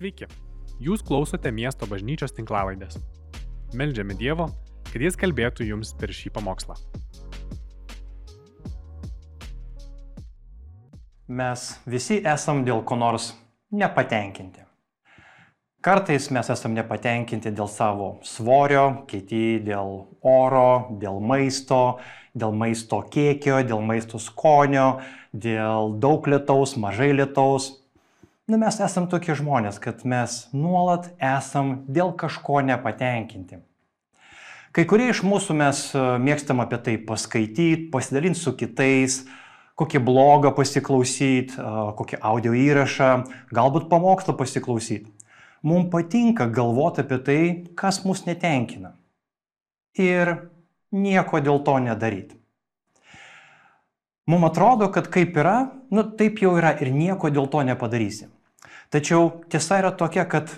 Sveiki, jūs klausote miesto bažnyčios tinklavaidės. Meldžiame Dievo, kad Jis kalbėtų jums per šį pamokslą. Mes visi esam dėl ko nors nepatenkinti. Kartais mes esam nepatenkinti dėl savo svorio, kiti dėl oro, dėl maisto, dėl maisto kiekio, dėl maisto skonio, dėl daug lietaus, mažai lietaus. Nu, mes esam tokie žmonės, kad mes nuolat esam dėl kažko nepatenkinti. Kai kurie iš mūsų mes e, mėgstam apie tai paskaityti, pasidalinti su kitais, kokį blogą pasiklausyti, e, kokį audio įrašą, galbūt pamokslą pasiklausyti. Mums patinka galvoti apie tai, kas mus netenkina. Ir nieko dėl to nedaryti. Mums atrodo, kad kaip yra, nu taip jau yra ir nieko dėl to nepadarysi. Tačiau tiesa yra tokia, kad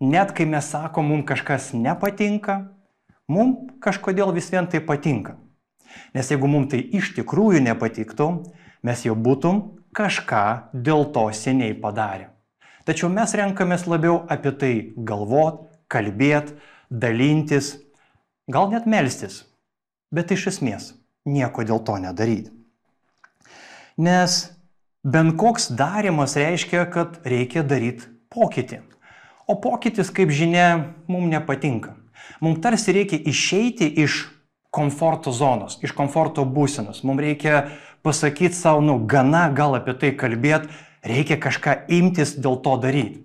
net kai mes sakom, mums kažkas nepatinka, mums kažkodėl vis vien tai patinka. Nes jeigu mums tai iš tikrųjų nepatiktų, mes jau būtum kažką dėl to seniai padarę. Tačiau mes renkamės labiau apie tai galvot, kalbėt, dalintis, gal net melstis, bet iš esmės nieko dėl to nedaryti. Nes bent koks darimas reiškia, kad reikia daryti pokytį. O pokytis, kaip žinia, mums nepatinka. Mums tarsi reikia išeiti iš komforto zonos, iš komforto būsenos. Mums reikia pasakyti savo, nu, gana gal apie tai kalbėti, reikia kažką imtis dėl to daryti.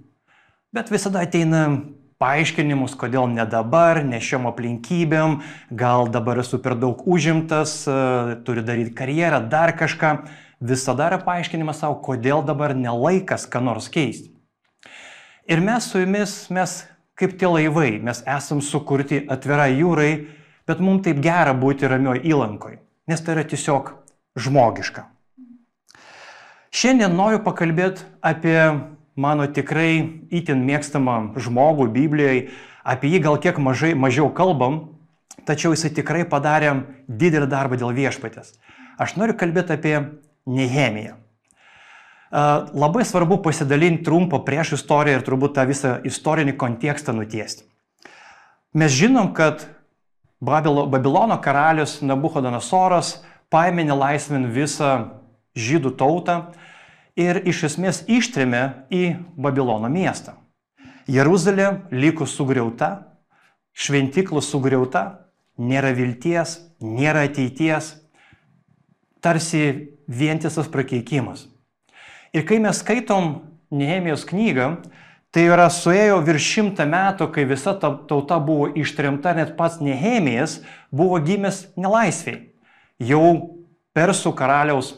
Bet visada ateina paaiškinimus, kodėl ne dabar, ne šiom aplinkybėm, gal dabar esu per daug užimtas, turiu daryti karjerą, dar kažką. Visada yra paaiškinimas savo, kodėl dabar nelaikas ką nors keisti. Ir mes su jumis, mes kaip tie laivai, mes esam sukurti atvirai jūrai, bet mums taip gera būti ramioj įlankoj, nes tai yra tiesiog žmogiška. Šiandien noriu pakalbėti apie mano tikrai itin mėgstamą žmogų Biblijoje, apie jį gal kiek mažai, mažiau kalbam, tačiau jisai tikrai padarė didelį darbą dėl viešpatės. Aš noriu kalbėti apie Nehemiją. Labai svarbu pasidalinti trumpą prieš istoriją ir turbūt tą visą istorinį kontekstą nutiesti. Mes žinom, kad Babilono karalius Nabuchodonosoras paėmė nelaisvin visą žydų tautą ir iš esmės ištrėmė į Babilono miestą. Jeruzalė liko sugriauta, šventikla sugriauta, nėra vilties, nėra ateities, tarsi vientisas prakeikimas. Ir kai mes skaitom Nehemijos knygą, tai yra suėjo virš šimtą metų, kai visa ta tauta buvo ištremta, net pats Nehemijas buvo gimęs nelaisviai. Jau persų karaliaus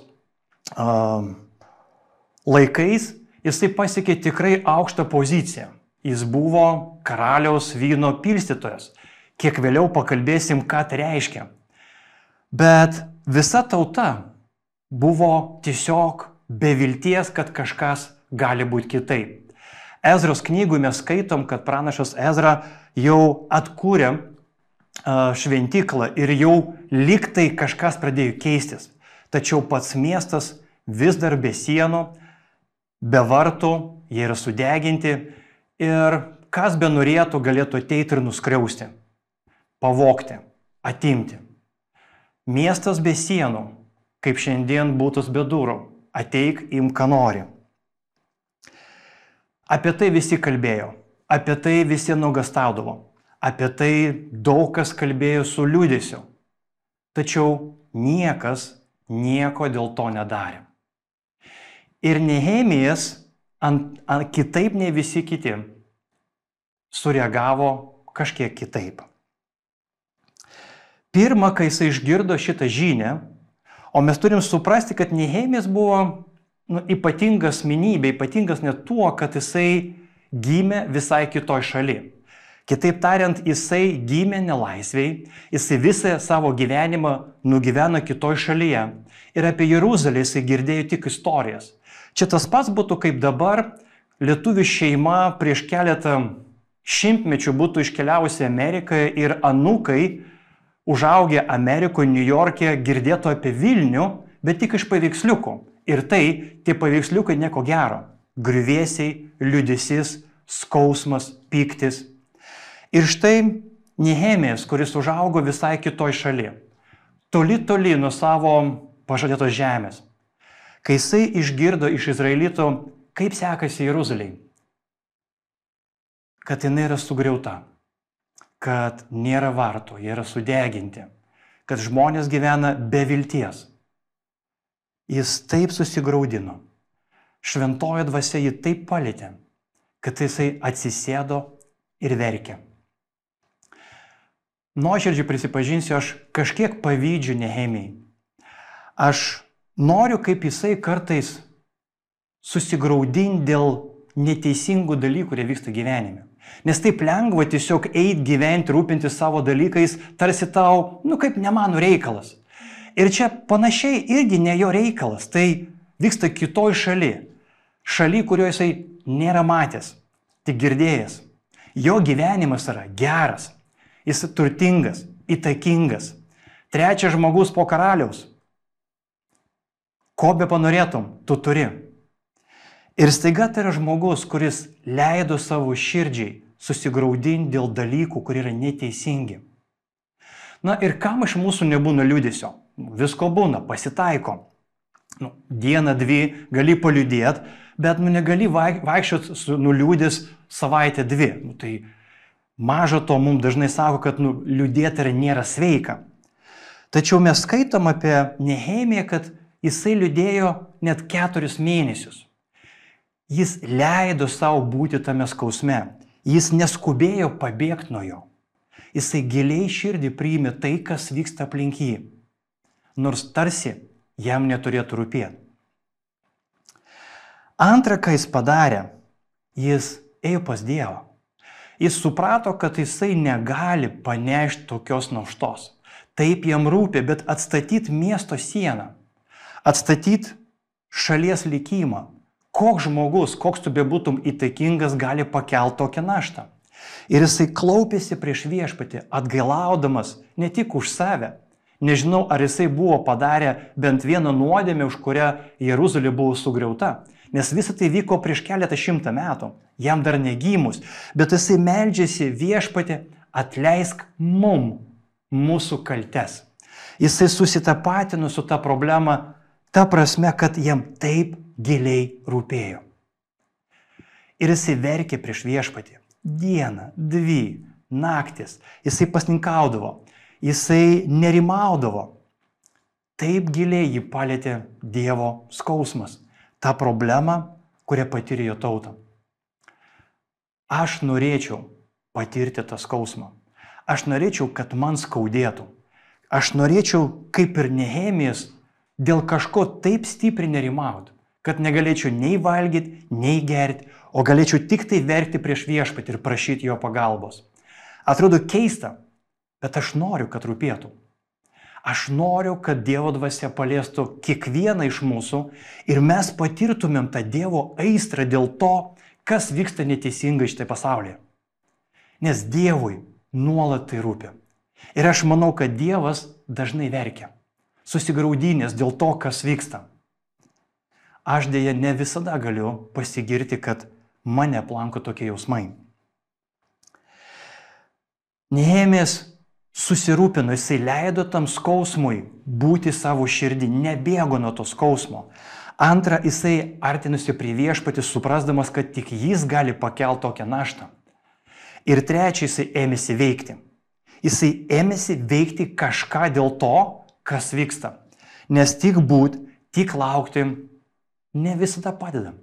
uh, laikais jisai pasiekė tikrai aukštą poziciją. Jis buvo karaliaus vyno pilstytojas. Kiek vėliau pakalbėsim, ką tai reiškia. Bet visa tauta buvo tiesiog be vilties, kad kažkas gali būti kitaip. Ezros knygui mes skaitom, kad pranašas Ezra jau atkūrė šventyklą ir jau liktai kažkas pradėjo keistis. Tačiau pats miestas vis dar be sienų, be vartų, jie yra sudeginti ir kas be norėtų galėtų ateiti ir nuskriausti, pavokti, atimti. Miestas be sienų, kaip šiandien būtus be durų ateik im, ką nori. Apie tai visi kalbėjo, apie tai visi nuogastaudavo, apie tai daug kas kalbėjo su liūdėsiu. Tačiau niekas nieko dėl to nedarė. Ir Nehemijas ant, ant, kitaip nei visi kiti sureagavo kažkiek kitaip. Pirmą, kai jis išgirdo šitą žinę, O mes turim suprasti, kad Nehemijas buvo nu, ypatingas minybė, ypatingas net tuo, kad jisai gimė visai kitoj šaly. Kitaip tariant, jisai gimė nelaisviai, jisai visą savo gyvenimą nugyveno kitoj šalyje ir apie Jeruzalę jisai girdėjo tik istorijas. Čia tas pats būtų kaip dabar lietuvių šeima prieš keletą šimtmečių būtų iškeliavusi Ameriką ir anūkai užaugę Amerikoje, New York'e girdėtų apie Vilnių, bet tik iš paveiksliukų. Ir tai, tie paveiksliukai nieko gero. Griuvėsiai, liudesis, skausmas, piktis. Ir štai Nehemijas, kuris užaugo visai kitoj šaly, toli toli nuo savo pažadėtos žemės. Kai jisai išgirdo iš izraelito, kaip sekasi Jeruzaliai, kad jinai yra sugriauta, kad nėra vartų, jie yra sudeginti, kad žmonės gyvena be vilties. Jis taip susigaudino, šventojo dvasia jį taip palėtė, kad jisai atsisėdo ir verkė. Nuoširdžiai prisipažinsiu, aš kažkiek pavydžiu Nehemijai. Aš noriu, kaip jisai kartais susigaudinti dėl neteisingų dalykų, kurie vyksta gyvenime. Nes taip lengva tiesiog eiti gyventi, rūpintis savo dalykais, tarsi tau, nu kaip ne mano reikalas. Ir čia panašiai irgi ne jo reikalas, tai vyksta kitoj šaly. Šaly, kurioje jisai nėra matęs, tik girdėjęs. Jo gyvenimas yra geras, jis turtingas, įtakingas. Trečias žmogus po karaliaus. Ko be panorėtum, tu turi. Ir staiga tai yra žmogus, kuris leido savo širdžiai susigaudinti dėl dalykų, kurie yra neteisingi. Na ir kam iš mūsų nebūna liūdėsio? Visko būna, pasitaiko. Nu, dieną, dvi gali paliūdėti, bet nu, negali vaikščioti su nuliūdės savaitę, dvi. Nu, tai maža to mums dažnai sako, kad nu, liūdėti nėra sveika. Tačiau mes skaitom apie Nehemiją, kad jisai liūdėjo net keturis mėnesius. Jis leido savo būti tame skausme. Jis neskubėjo pabėgti nuo jo. Jisai giliai širdį priimė tai, kas vyksta aplink jį. Nors tarsi jam neturėtų rūpėti. Antra, ką jis padarė, jis ėjo pas Dievą. Jis suprato, kad jisai negali panešti tokios naštos. Taip jam rūpė, bet atstatyti miesto sieną, atstatyti šalies likimą, koks žmogus, koks tu bebūtum įtakingas, gali pakelti tokią naštą. Ir jisai klaupėsi prieš viešpatį, atgailaudamas ne tik už save. Nežinau, ar jisai buvo padarę bent vieną nuodėmę, už kurią Jeruzalė buvo sugriauta. Nes visa tai vyko prieš keletą šimtą metų, jam dar negymus. Bet jisai meldžiasi viešpatį, atleisk mum mūsų kaltes. Jisai susitapatino su ta problema, ta prasme, kad jam taip giliai rūpėjo. Ir jisai verkė prieš viešpatį. Dieną, dvi, naktis. Jisai pasninkaudavo, jisai nerimaudavo. Taip giliai jį palėtė Dievo skausmas. Ta problema, kurią patyrė jo tauta. Aš norėčiau patirti tą skausmą. Aš norėčiau, kad man skaudėtų. Aš norėčiau, kaip ir Nehemijas, dėl kažko taip stipriai nerimauti kad negalėčiau nei valgyti, nei gerti, o galėčiau tik tai verkti prieš viešpatį ir prašyti jo pagalbos. Atrodo keista, bet aš noriu, kad rūpėtų. Aš noriu, kad Dievo dvasia paliestų kiekvieną iš mūsų ir mes patirtumėm tą Dievo aistrą dėl to, kas vyksta neteisingai šitai pasaulyje. Nes Dievui nuolat tai rūpi. Ir aš manau, kad Dievas dažnai verkia, susigaudinės dėl to, kas vyksta aš dėja ne visada galiu pasigirti, kad mane planko tokie jausmai. Nehemės susirūpino, jisai leido tam skausmui būti savo širdį, nebėgo nuo to skausmo. Antra, jisai artinusi prie viešpatį, suprasdamas, kad tik jis gali pakelti tokią naštą. Ir trečia, jisai ėmėsi veikti. Jisai ėmėsi veikti kažką dėl to, kas vyksta. Nes tik būt, tik laukti ne visada padeda.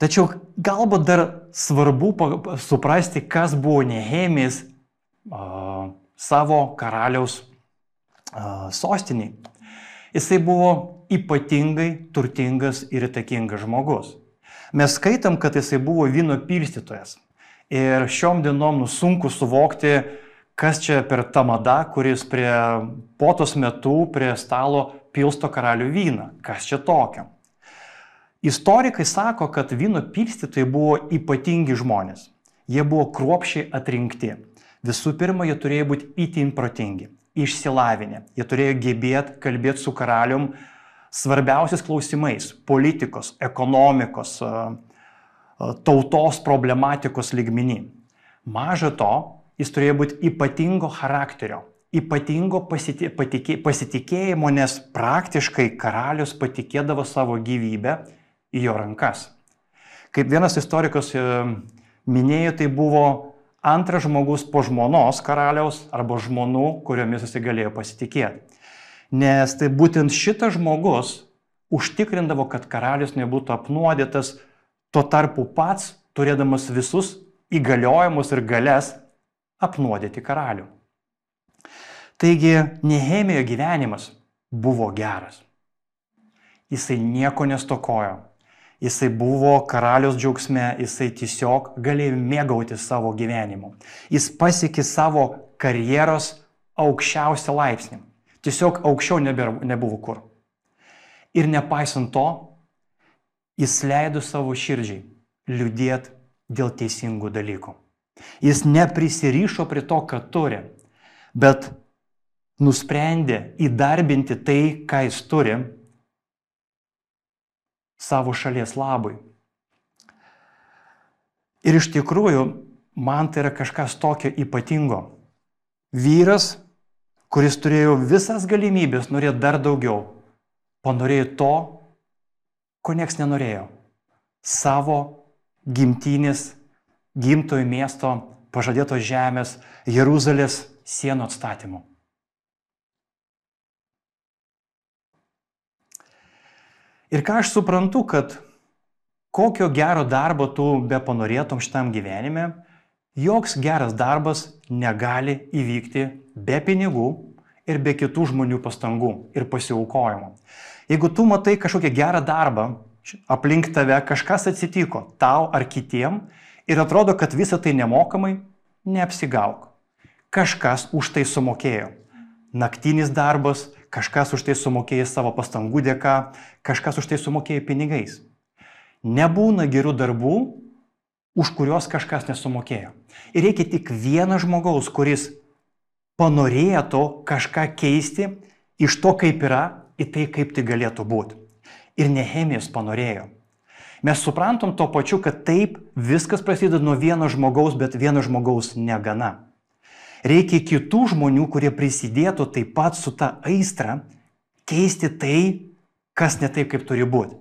Tačiau galbūt dar svarbu suprasti, kas buvo Nehemijas uh, savo karaliaus uh, sostiniai. Jisai buvo ypatingai turtingas ir įtakingas žmogus. Mes skaitam, kad jisai buvo vyno pilstytojas. Ir šiom dienom nu, sunku suvokti, kas čia per tamada, kuris prie potos metu prie stalo pilsto karalių vyną. Kas čia tokio? Istorikai sako, kad vyno pilstytojai buvo ypatingi žmonės. Jie buvo kruopšiai atrinkti. Visų pirma, jie turėjo būti itin protingi, išsilavinę. Jie turėjo gebėti kalbėti su karalium svarbiausiais klausimais - politikos, ekonomikos, tautos problematikos lygmenį. Maža to, jis turėjo būti ypatingo charakterio, ypatingo pasitikėjimo, nes praktiškai karalius patikėdavo savo gyvybę į jo rankas. Kaip vienas istorikas e, minėjo, tai buvo antras žmogus po žmonos karaliaus arba žmonų, kuriomis jis galėjo pasitikėti. Nes tai būtent šitas žmogus užtikrindavo, kad karalius nebūtų apnuodytas, tuo tarpu pats, turėdamas visus įgaliojimus ir galės, apnuodyti karalių. Taigi Nehemijo gyvenimas buvo geras. Jisai nieko nestokojo. Jisai buvo karalius džiaugsme, jisai tiesiog galėjo mėgauti savo gyvenimu. Jis pasiekė savo karjeros aukščiausią laipsnį. Tiesiog aukščiau nebuvo kur. Ir nepaisant to, jis leido savo širdžiai liūdėti dėl teisingų dalykų. Jis neprisirišo prie to, ką turi, bet nusprendė įdarbinti tai, ką jis turi, savo šalies labui. Ir iš tikrųjų, man tai yra kažkas tokio ypatingo. Vyras, kuris turėjo visas galimybės, norėjo dar daugiau, panorėjo to, ko nieks nenorėjo. Savo gimtinės, gimtojo miesto, pažadėtos žemės, Jeruzalės sienų atstatymu. Ir ką aš suprantu, kad kokio gero darbo tu be panorėtum šitam gyvenime, joks geras darbas negali įvykti be pinigų ir be kitų žmonių pastangų ir pasiaukojimo. Jeigu tu matai kažkokią gerą darbą, aplink tave kažkas atsitiko tau ar kitiem ir atrodo, kad visa tai nemokamai, neapsigauk. Kažkas už tai sumokėjo. Naktinis darbas, kažkas už tai sumokėjo savo pastangų dėka, kažkas už tai sumokėjo pinigais. Nebūna gerų darbų, už kuriuos kažkas nesumokėjo. Ir reikia tik vieno žmogaus, kuris panorėtų kažką keisti iš to, kaip yra, į tai, kaip tai galėtų būti. Ir Nehemijas panorėjo. Mes suprantam to pačiu, kad taip viskas prasideda nuo vieno žmogaus, bet vieno žmogaus negana. Reikia kitų žmonių, kurie prisidėtų taip pat su ta aistra keisti tai, kas ne taip, kaip turi būti.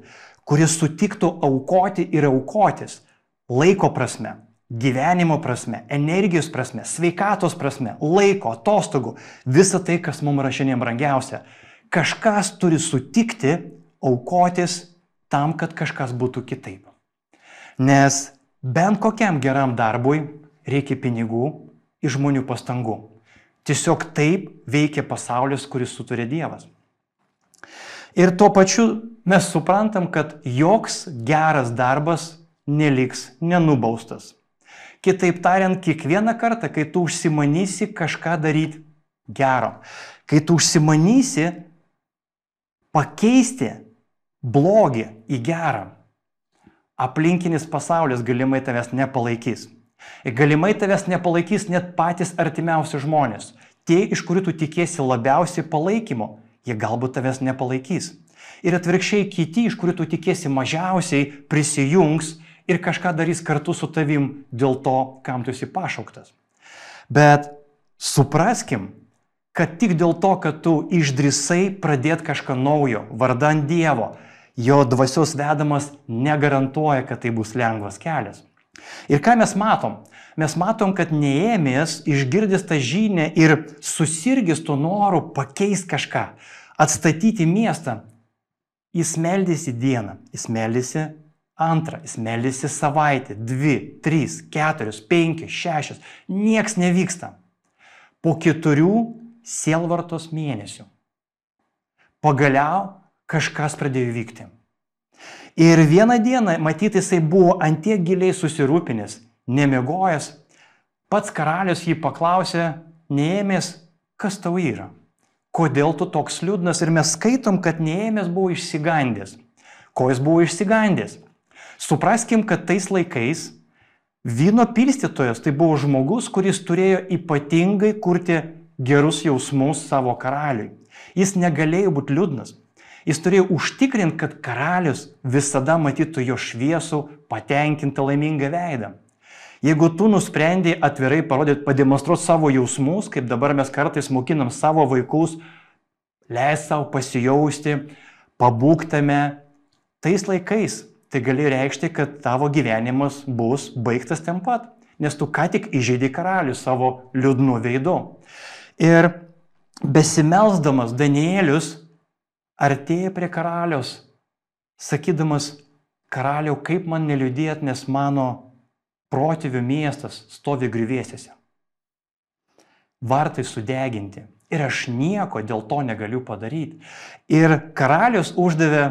Kuris sutiktų aukoti ir aukotis laiko prasme, gyvenimo prasme, energijos prasme, sveikatos prasme, laiko, atostogų, visa tai, kas mums yra šiandien brangiausia. Kažkas turi sutikti aukotis tam, kad kažkas būtų kitaip. Nes bent kokiam geram darbui reikia pinigų, iš žmonių pastangų. Tiesiog taip veikia pasaulis, kuris suturė Dievas. Ir tuo pačiu mes suprantam, kad joks geras darbas neliks nenubaustas. Kitaip tariant, kiekvieną kartą, kai tu užsimanysi kažką daryti gero, kai tu užsimanysi pakeisti blogį į gerą, aplinkinis pasaulis galimai tavęs nepalaikys. Galimai tavęs nepalaikys net patys artimiausi žmonės. Tie, iš kurių tu tikėsi labiausiai palaikymo, jie galbūt tavęs nepalaikys. Ir atvirkščiai kiti, iš kurių tu tikėsi mažiausiai, prisijungs ir kažką darys kartu su tavim dėl to, kam tu esi pašauktas. Bet supraskim, kad tik dėl to, kad tu išdrisai pradėti kažką naujo, vardant Dievo, jo dvasios vedamas negarantuoja, kad tai bus lengvas kelias. Ir ką mes matom? Mes matom, kad neėmės, išgirdęs tą žinę ir susirgęs tuo noru pakeisti kažką, atstatyti miestą, jis meldėsi dieną, jis meldėsi antrą, jis meldėsi savaitę, dvi, trys, keturios, penkios, šešios, nieks nevyksta. Po keturių sielvartos mėnesių pagaliau kažkas pradėjo vykti. Ir vieną dieną, matyt, jisai buvo antiek giliai susirūpinęs, nemiegojęs. Pats karalius jį paklausė, neėmės, kas tau yra. Kodėl tu toks liūdnas? Ir mes skaitom, kad neėmės buvo išsigandęs. Ko jis buvo išsigandęs? Supraskim, kad tais laikais vyno pilstytojas tai buvo žmogus, kuris turėjo ypatingai kurti gerus jausmus savo karaliui. Jis negalėjo būti liūdnas. Jis turėjo užtikrinti, kad karalius visada matytų jo šviesų, patenkintą laimingą veidą. Jeigu tu nusprendai atvirai parodyti, pademonstruoti savo jausmus, kaip dabar mes kartais mokinam savo vaikus, leis savo pasijausti, pabūktame, tais laikais tai gali reikšti, kad tavo gyvenimas bus baigtas ten pat, nes tu ką tik įžeidai karalių savo liūdnu veidu. Ir besimelsdamas Danielius artėja prie karalius, sakydamas, karaliau, kaip man neliūdėt, nes mano protėvių miestas stovi grįvėsiuose. Vartai sudeginti. Ir aš nieko dėl to negaliu padaryti. Ir karalius uždavė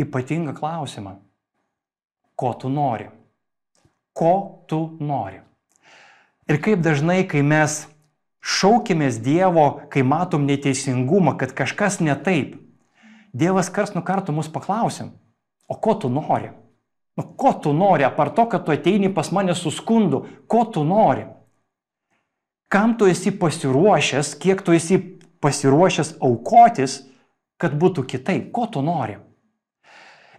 ypatingą klausimą. Ko tu nori? Ko tu nori? Ir kaip dažnai, kai mes šaukimės Dievo, kai matom neteisingumą, kad kažkas ne taip, Dievas kars nu kartu mus paklausim, o ko tu nori? Nu, ko tu nori, apar to, kad tu ateini pas mane su skundu, ko tu nori? Kam tu esi pasiruošęs, kiek tu esi pasiruošęs aukotis, kad būtų kitaip, ko tu nori?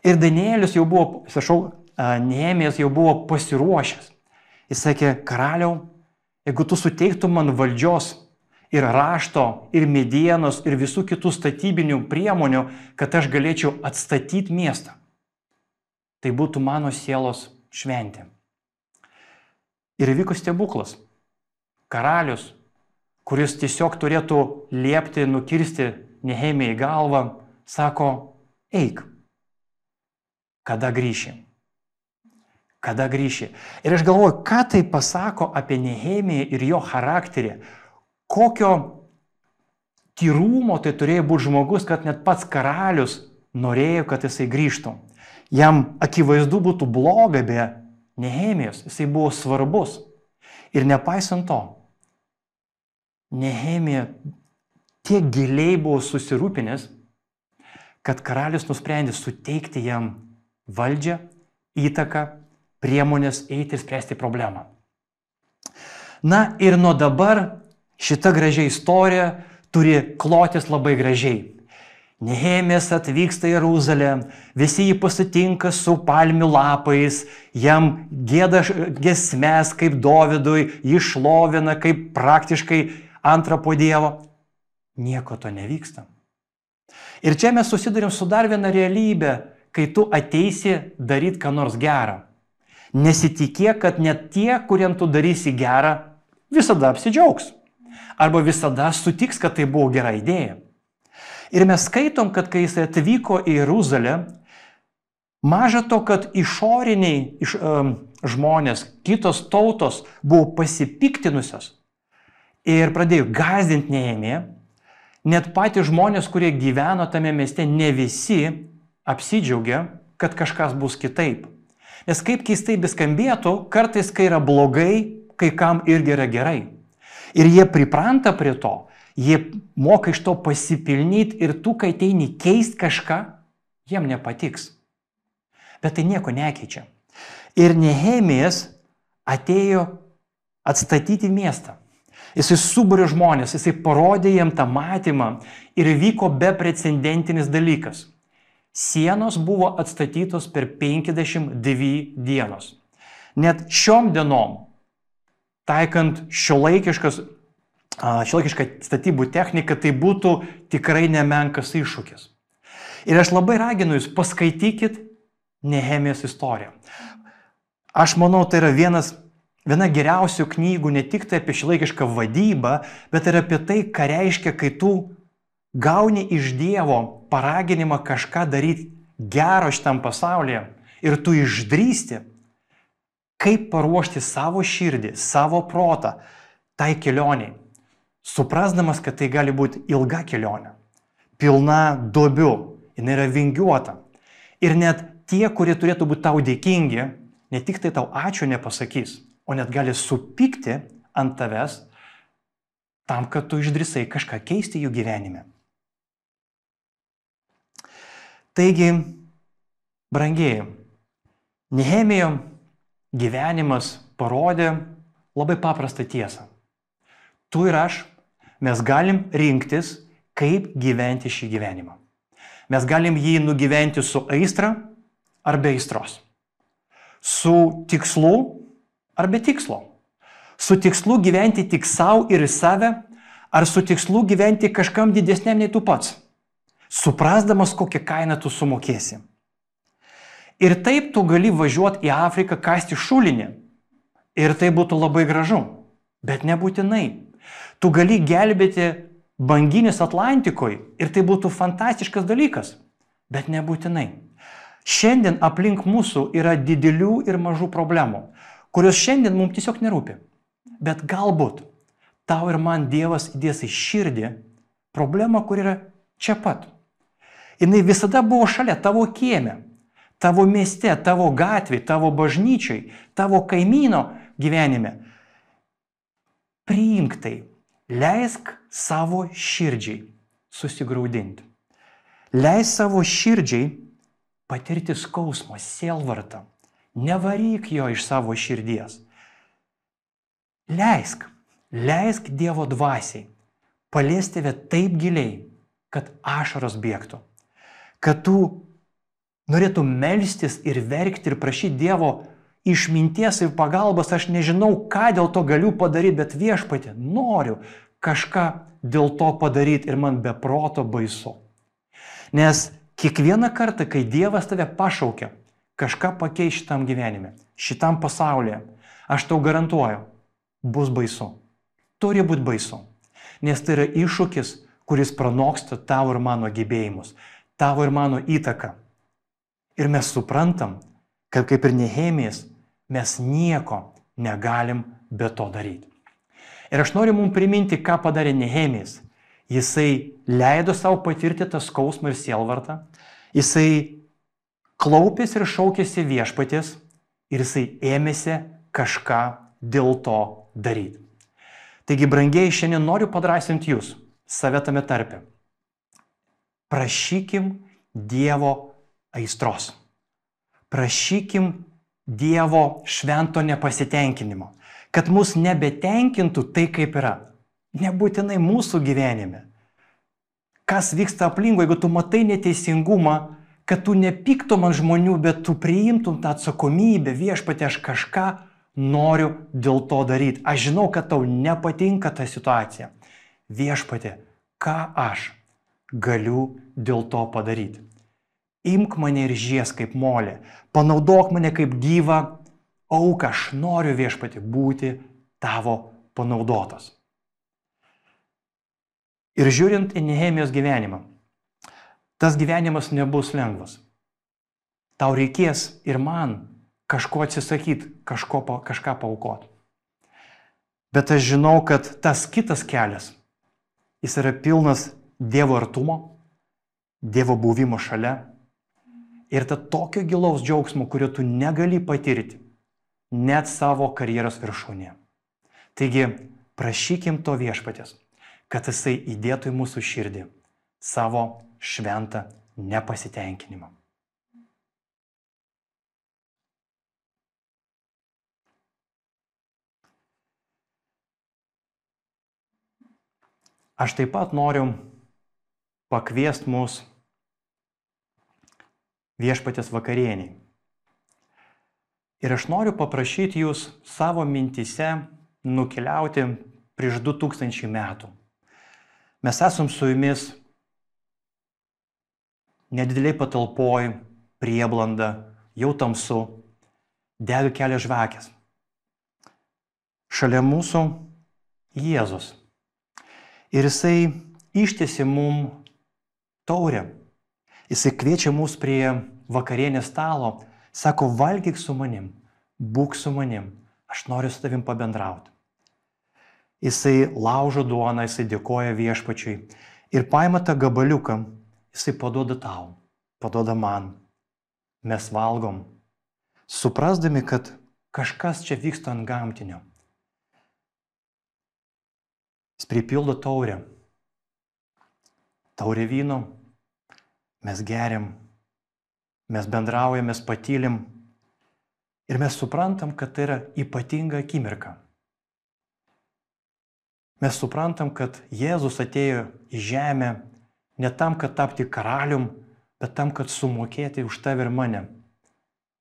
Ir Danielius jau buvo, sašau, Nehemijas jau buvo pasiruošęs. Jis sakė, karaliau, jeigu tu suteiktum man valdžios ir rašto, ir medienos, ir visų kitų statybinių priemonių, kad aš galėčiau atstatyti miestą, tai būtų mano sielos šventė. Ir įvyko stebuklas. Karalius, kuris tiesiog turėtų liepti, nukirsti Nehemijai galvą, sako, eik, kada grįši. Kada grįši. Ir aš galvoju, ką tai pasako apie Nehemiją ir jo charakterį. Kokio tyrumo tai turėjo būti žmogus, kad net pats karalius norėjo, kad jisai grįžtų. Jam akivaizdu būtų bloga be Nehemijos, jisai buvo svarbus. Ir nepaisant to, Nehemija tiek giliai buvo susirūpinęs, kad karalius nusprendė suteikti jam valdžią, įtaką, priemonės eiti ir spręsti problemą. Na ir nuo dabar šita gražiai istorija turi klotis labai gražiai. Nehemės atvyksta į Jeruzalę, visi jį pasitinka su palmių lapais, jam gėda gesmes kaip Dovydui, jį šlovina kaip praktiškai antrą po Dievo. Nieko to nevyksta. Ir čia mes susidurim su dar viena realybė, kai tu ateisi daryti ką nors gerą. Nesitikėk, kad net tie, kuriem tu darysi gerą, visada apsidžiaugs. Arba visada sutiks, kad tai buvo gera idėja. Ir mes skaitom, kad kai jis atvyko į Jeruzalę, maža to, kad išoriniai iš, um, žmonės, kitos tautos buvo pasipiktinusios ir pradėjo gazdinti neėmė, net patys žmonės, kurie gyveno tame mieste, ne visi apsidžiaugia, kad kažkas bus kitaip. Nes kaip keistai beskambėtų, kartais, kai yra blogai, kai kam irgi yra gerai. Ir jie pripranta prie to, Jie moka iš to pasipilnyti ir tu, kai ateini keisti kažką, jiem nepatiks. Bet tai nieko nekeičia. Ir Nehemijas atėjo atstatyti miestą. Jisai suburė žmonės, jisai parodė jiem tą matymą ir vyko beprecedentinis dalykas. Sienos buvo atstatytos per 52 dienos. Net šiom dienom, taikant šiuolaikiškas šiolaikišką statybų techniką, tai būtų tikrai nemenkas iššūkis. Ir aš labai raginu jūs, paskaitykit Nehemijos istoriją. Aš manau, tai yra vienas, viena geriausių knygų ne tik tai apie šiolaikišką vadybą, bet ir apie tai, ką reiškia, kai tu gauni iš Dievo paraginimą kažką daryti gero šitam pasaulyje ir tu išdrysti, kaip paruošti savo širdį, savo protą tai kelioniai suprasdamas, kad tai gali būti ilga kelionė, pilna duobių, jinai yra vingiuota. Ir net tie, kurie turėtų būti tau dėkingi, ne tik tai tau ačiū nepasakys, o net gali supykti ant tavęs tam, kad tu išdrisai kažką keisti jų gyvenime. Taigi, brangiai, Nehemijo gyvenimas parodė labai paprastą tiesą. Tu ir aš mes galim rinktis, kaip gyventi šį gyvenimą. Mes galim jį nugyventi su aistra ar be aistros. Su tikslu ar be tikslo. Su tikslu gyventi tik savo ir į save, ar su tikslu gyventi kažkam didesniam nei tu pats. Suprasdamas, kokią kainą tu sumokėsi. Ir taip tu gali važiuoti į Afriką kasti šulinį. Ir tai būtų labai gražu. Bet nebūtinai. Tu gali gelbėti banginis Atlantikoje ir tai būtų fantastiškas dalykas. Bet nebūtinai. Šiandien aplink mūsų yra didelių ir mažų problemų, kurios šiandien mums tiesiog nerūpi. Bet galbūt tau ir man Dievas įdės į širdį problemą, kur yra čia pat. Jis visada buvo šalia tavo kieme, tavo mieste, tavo gatvėje, tavo bažnyčiai, tavo kaimyno gyvenime. Priimk tai, leisk savo širdžiai susigaudinti. Leisk savo širdžiai patirti skausmą, sielvartą. Nevaryk jo iš savo širdies. Leisk, leisk Dievo dvasiai paliesti tave taip giliai, kad ašaros bėgtų. Kad tu norėtum melstis ir verkti ir prašyti Dievo išminties ir pagalbos, aš nežinau, ką dėl to galiu padaryti, bet viešpatė, noriu kažką dėl to padaryti ir man be proto baisu. Nes Kiekvieną kartą, kai Dievas tave pašaukia kažką pakeisti šitam gyvenime, šitam pasaulyje, aš tau garantuoju, bus baisu. Turi būti baisu. Nes tai yra iššūkis, kuris pranoksta tavo ir mano gebėjimus, tavo ir mano įtaką. Ir mes suprantam, kad kaip ir Nehemijas, mes nieko negalim be to daryti. Ir aš noriu mums priminti, ką padarė Nehemijas. Jisai leido savo patirti tą skausmą ir sielvartą, Jisai klaupėsi ir šaukėsi viešpatės ir jisai ėmėsi kažką dėl to daryti. Taigi, brangiai, šiandien noriu padrasinti jūs, save tame tarpe. Prašykim Dievo aistros. Prašykim Dievo švento nepasitenkinimo. Kad mus nebetenkintų tai, kaip yra. Nebūtinai mūsų gyvenime kas vyksta aplinkui, jeigu tu matai neteisingumą, kad tu nepyktum ant žmonių, bet tu priimtum tą atsakomybę, viešpatė, aš kažką noriu dėl to daryti. Aš žinau, kad tau nepatinka ta situacija. Viešpatė, ką aš galiu dėl to padaryti? Imk mane ir žies kaip molė, panaudok mane kaip gyvą auką, aš noriu viešpatį būti tavo panaudotas. Ir žiūrint į Nehemijos gyvenimą, tas gyvenimas nebus lengvas. Tau reikės ir man kažko atsisakyti, kažko, kažką paukoti. Bet aš žinau, kad tas kitas kelias, jis yra pilnas Dievo artumo, Dievo buvimo šalia ir ta tokio gilaus džiaugsmo, kurio tu negali patirti net savo karjeros viršūnėje. Taigi, prašykim to viešpatės kad jisai įdėtų į mūsų širdį savo šventą nepasitenkinimą. Aš taip pat noriu pakviest mus viešpatės vakarieniai. Ir aš noriu paprašyti jūs savo mintise nukeliauti prieš 2000 metų. Mes esam su jumis nedideliai patalpoj, prieblanda, jau tamsu, dega kelias žvakės. Šalia mūsų Jėzus. Ir jisai ištiesi mum taurę. Jisai kviečia mus prie vakarienės stalo, sako, valgyk su manim, būk su manim, aš noriu su tavim pabendrauti jisai laužo duoną, jisai dėkoja viešpačiui ir paima tą gabaliuką, jisai paduoda tau, paduoda man. Mes valgom, suprasdami, kad kažkas čia vyksta ant gamtinio. Jis pripildo taurę. Taurė vyno, mes geriam, mes bendraujam, mes patylim ir mes suprantam, kad tai yra ypatinga akimirka. Mes suprantam, kad Jėzus atėjo į žemę ne tam, kad tapti karalium, bet tam, kad sumokėti už tave ir mane.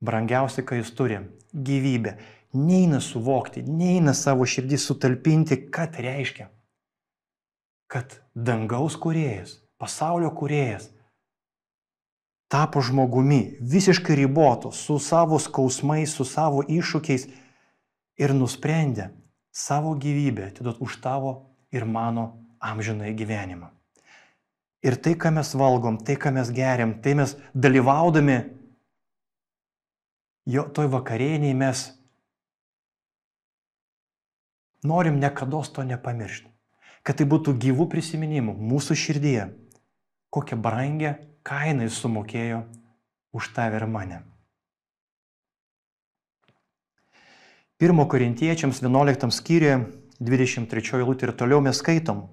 Brangiausia, ką jis turi - gyvybę. Neina suvokti, neina savo širdį sutalpinti, ką tai reiškia. Kad dangaus kuriejas, pasaulio kuriejas tapo žmogumi, visiškai ribotu, su savo skausmais, su savo iššūkiais ir nusprendė savo gyvybę atiduoti už tavo ir mano amžinąjį gyvenimą. Ir tai, ką mes valgom, tai, ką mes geriam, tai mes dalyvaudami jo toj vakarieniai mes norim niekada to nepamiršti. Kad tai būtų gyvų prisiminimų mūsų širdyje, kokią brangę kainą jis sumokėjo už tave ir mane. 1 Korintiečiams 11 skyriuje 23 eilutė ir toliau mes skaitom.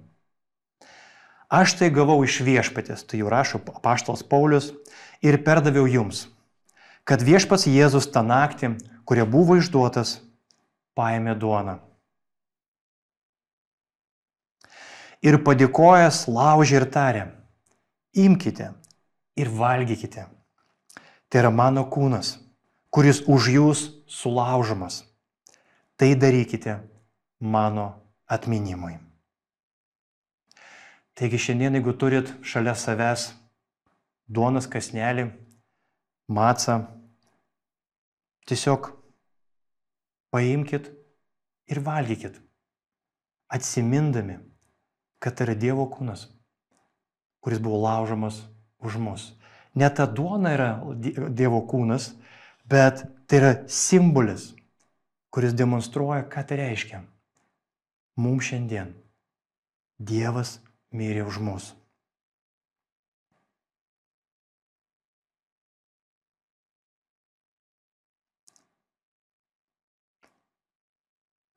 Aš tai gavau iš viešpatės, tai jau rašo apaštalas Paulius, ir perdaviau jums, kad viešpats Jėzus tą naktį, kurie buvo išduotas, paėmė duoną. Ir padėkojęs laužė ir tarė, imkite ir valgykite. Tai yra mano kūnas, kuris už jūs sulaužomas tai darykite mano atminimui. Taigi šiandien, jeigu turit šalia savęs duonas kasnelį, matsą, tiesiog paimkit ir valgykit, atsimindami, kad tai yra Dievo kūnas, kuris buvo laužomas už mus. Ne ta duona yra Dievo kūnas, bet tai yra simbolis kuris demonstruoja, ką tai reiškia. Mums šiandien Dievas mirė už mus.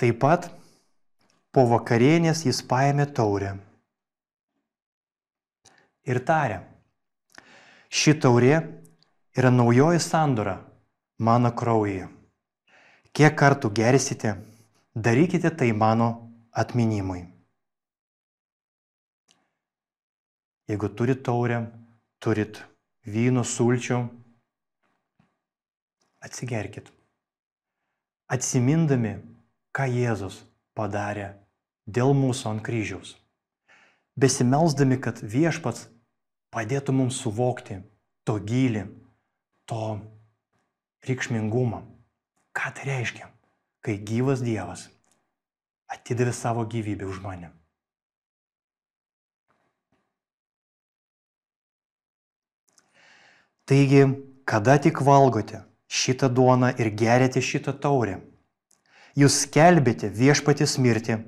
Taip pat po vakarienės jis paėmė taurę ir tarė, ši taurė yra naujoji sandora mano kraujyje. Kiek kartų gersite, darykite tai mano atminimui. Jeigu turit taurę, turit vyno sulčių, atsigerkit. Atsimindami, ką Jėzus padarė dėl mūsų ant kryžiaus. Besimelsdami, kad viešpats padėtų mums suvokti to gilį, to reikšmingumą. Ką tai reiškia, kai gyvas Dievas atidavė savo gyvybę už mane? Taigi, kada tik valgote šitą duoną ir gerėte šitą taurę, jūs skelbėte viešpatės mirtį,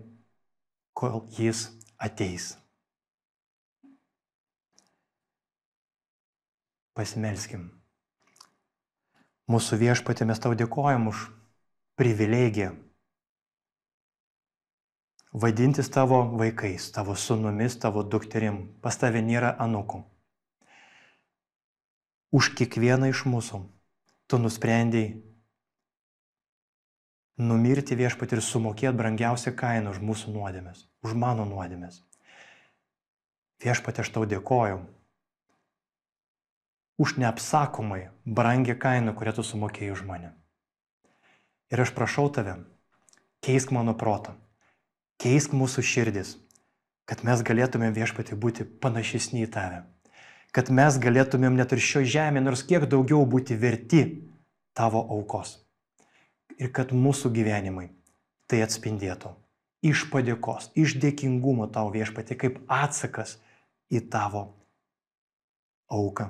kol jis ateis. Pasimelskim. Mūsų viešpatė mes tau dėkojam už privilegiją vadintis tavo vaikais, tavo sunumis, tavo dukterim. Pas tave nėra anukų. Už kiekvieną iš mūsų tu nusprendėjai numirti viešpat ir sumokėti brangiausią kainą už mūsų nuodėmės, už mano nuodėmės. Viešpat aš tau dėkoju už neapsakomai brangią kainą, kurią tu sumokėjai už mane. Ir aš prašau tave, keisk mano protą, keisk mūsų širdis, kad mes galėtumėm viešpatį būti panašesni į tave, kad mes galėtumėm net ir šio žemė nors kiek daugiau būti verti tavo aukos. Ir kad mūsų gyvenimai tai atspindėtų iš padėkos, iš dėkingumo tau viešpatį kaip atsakas į tavo auką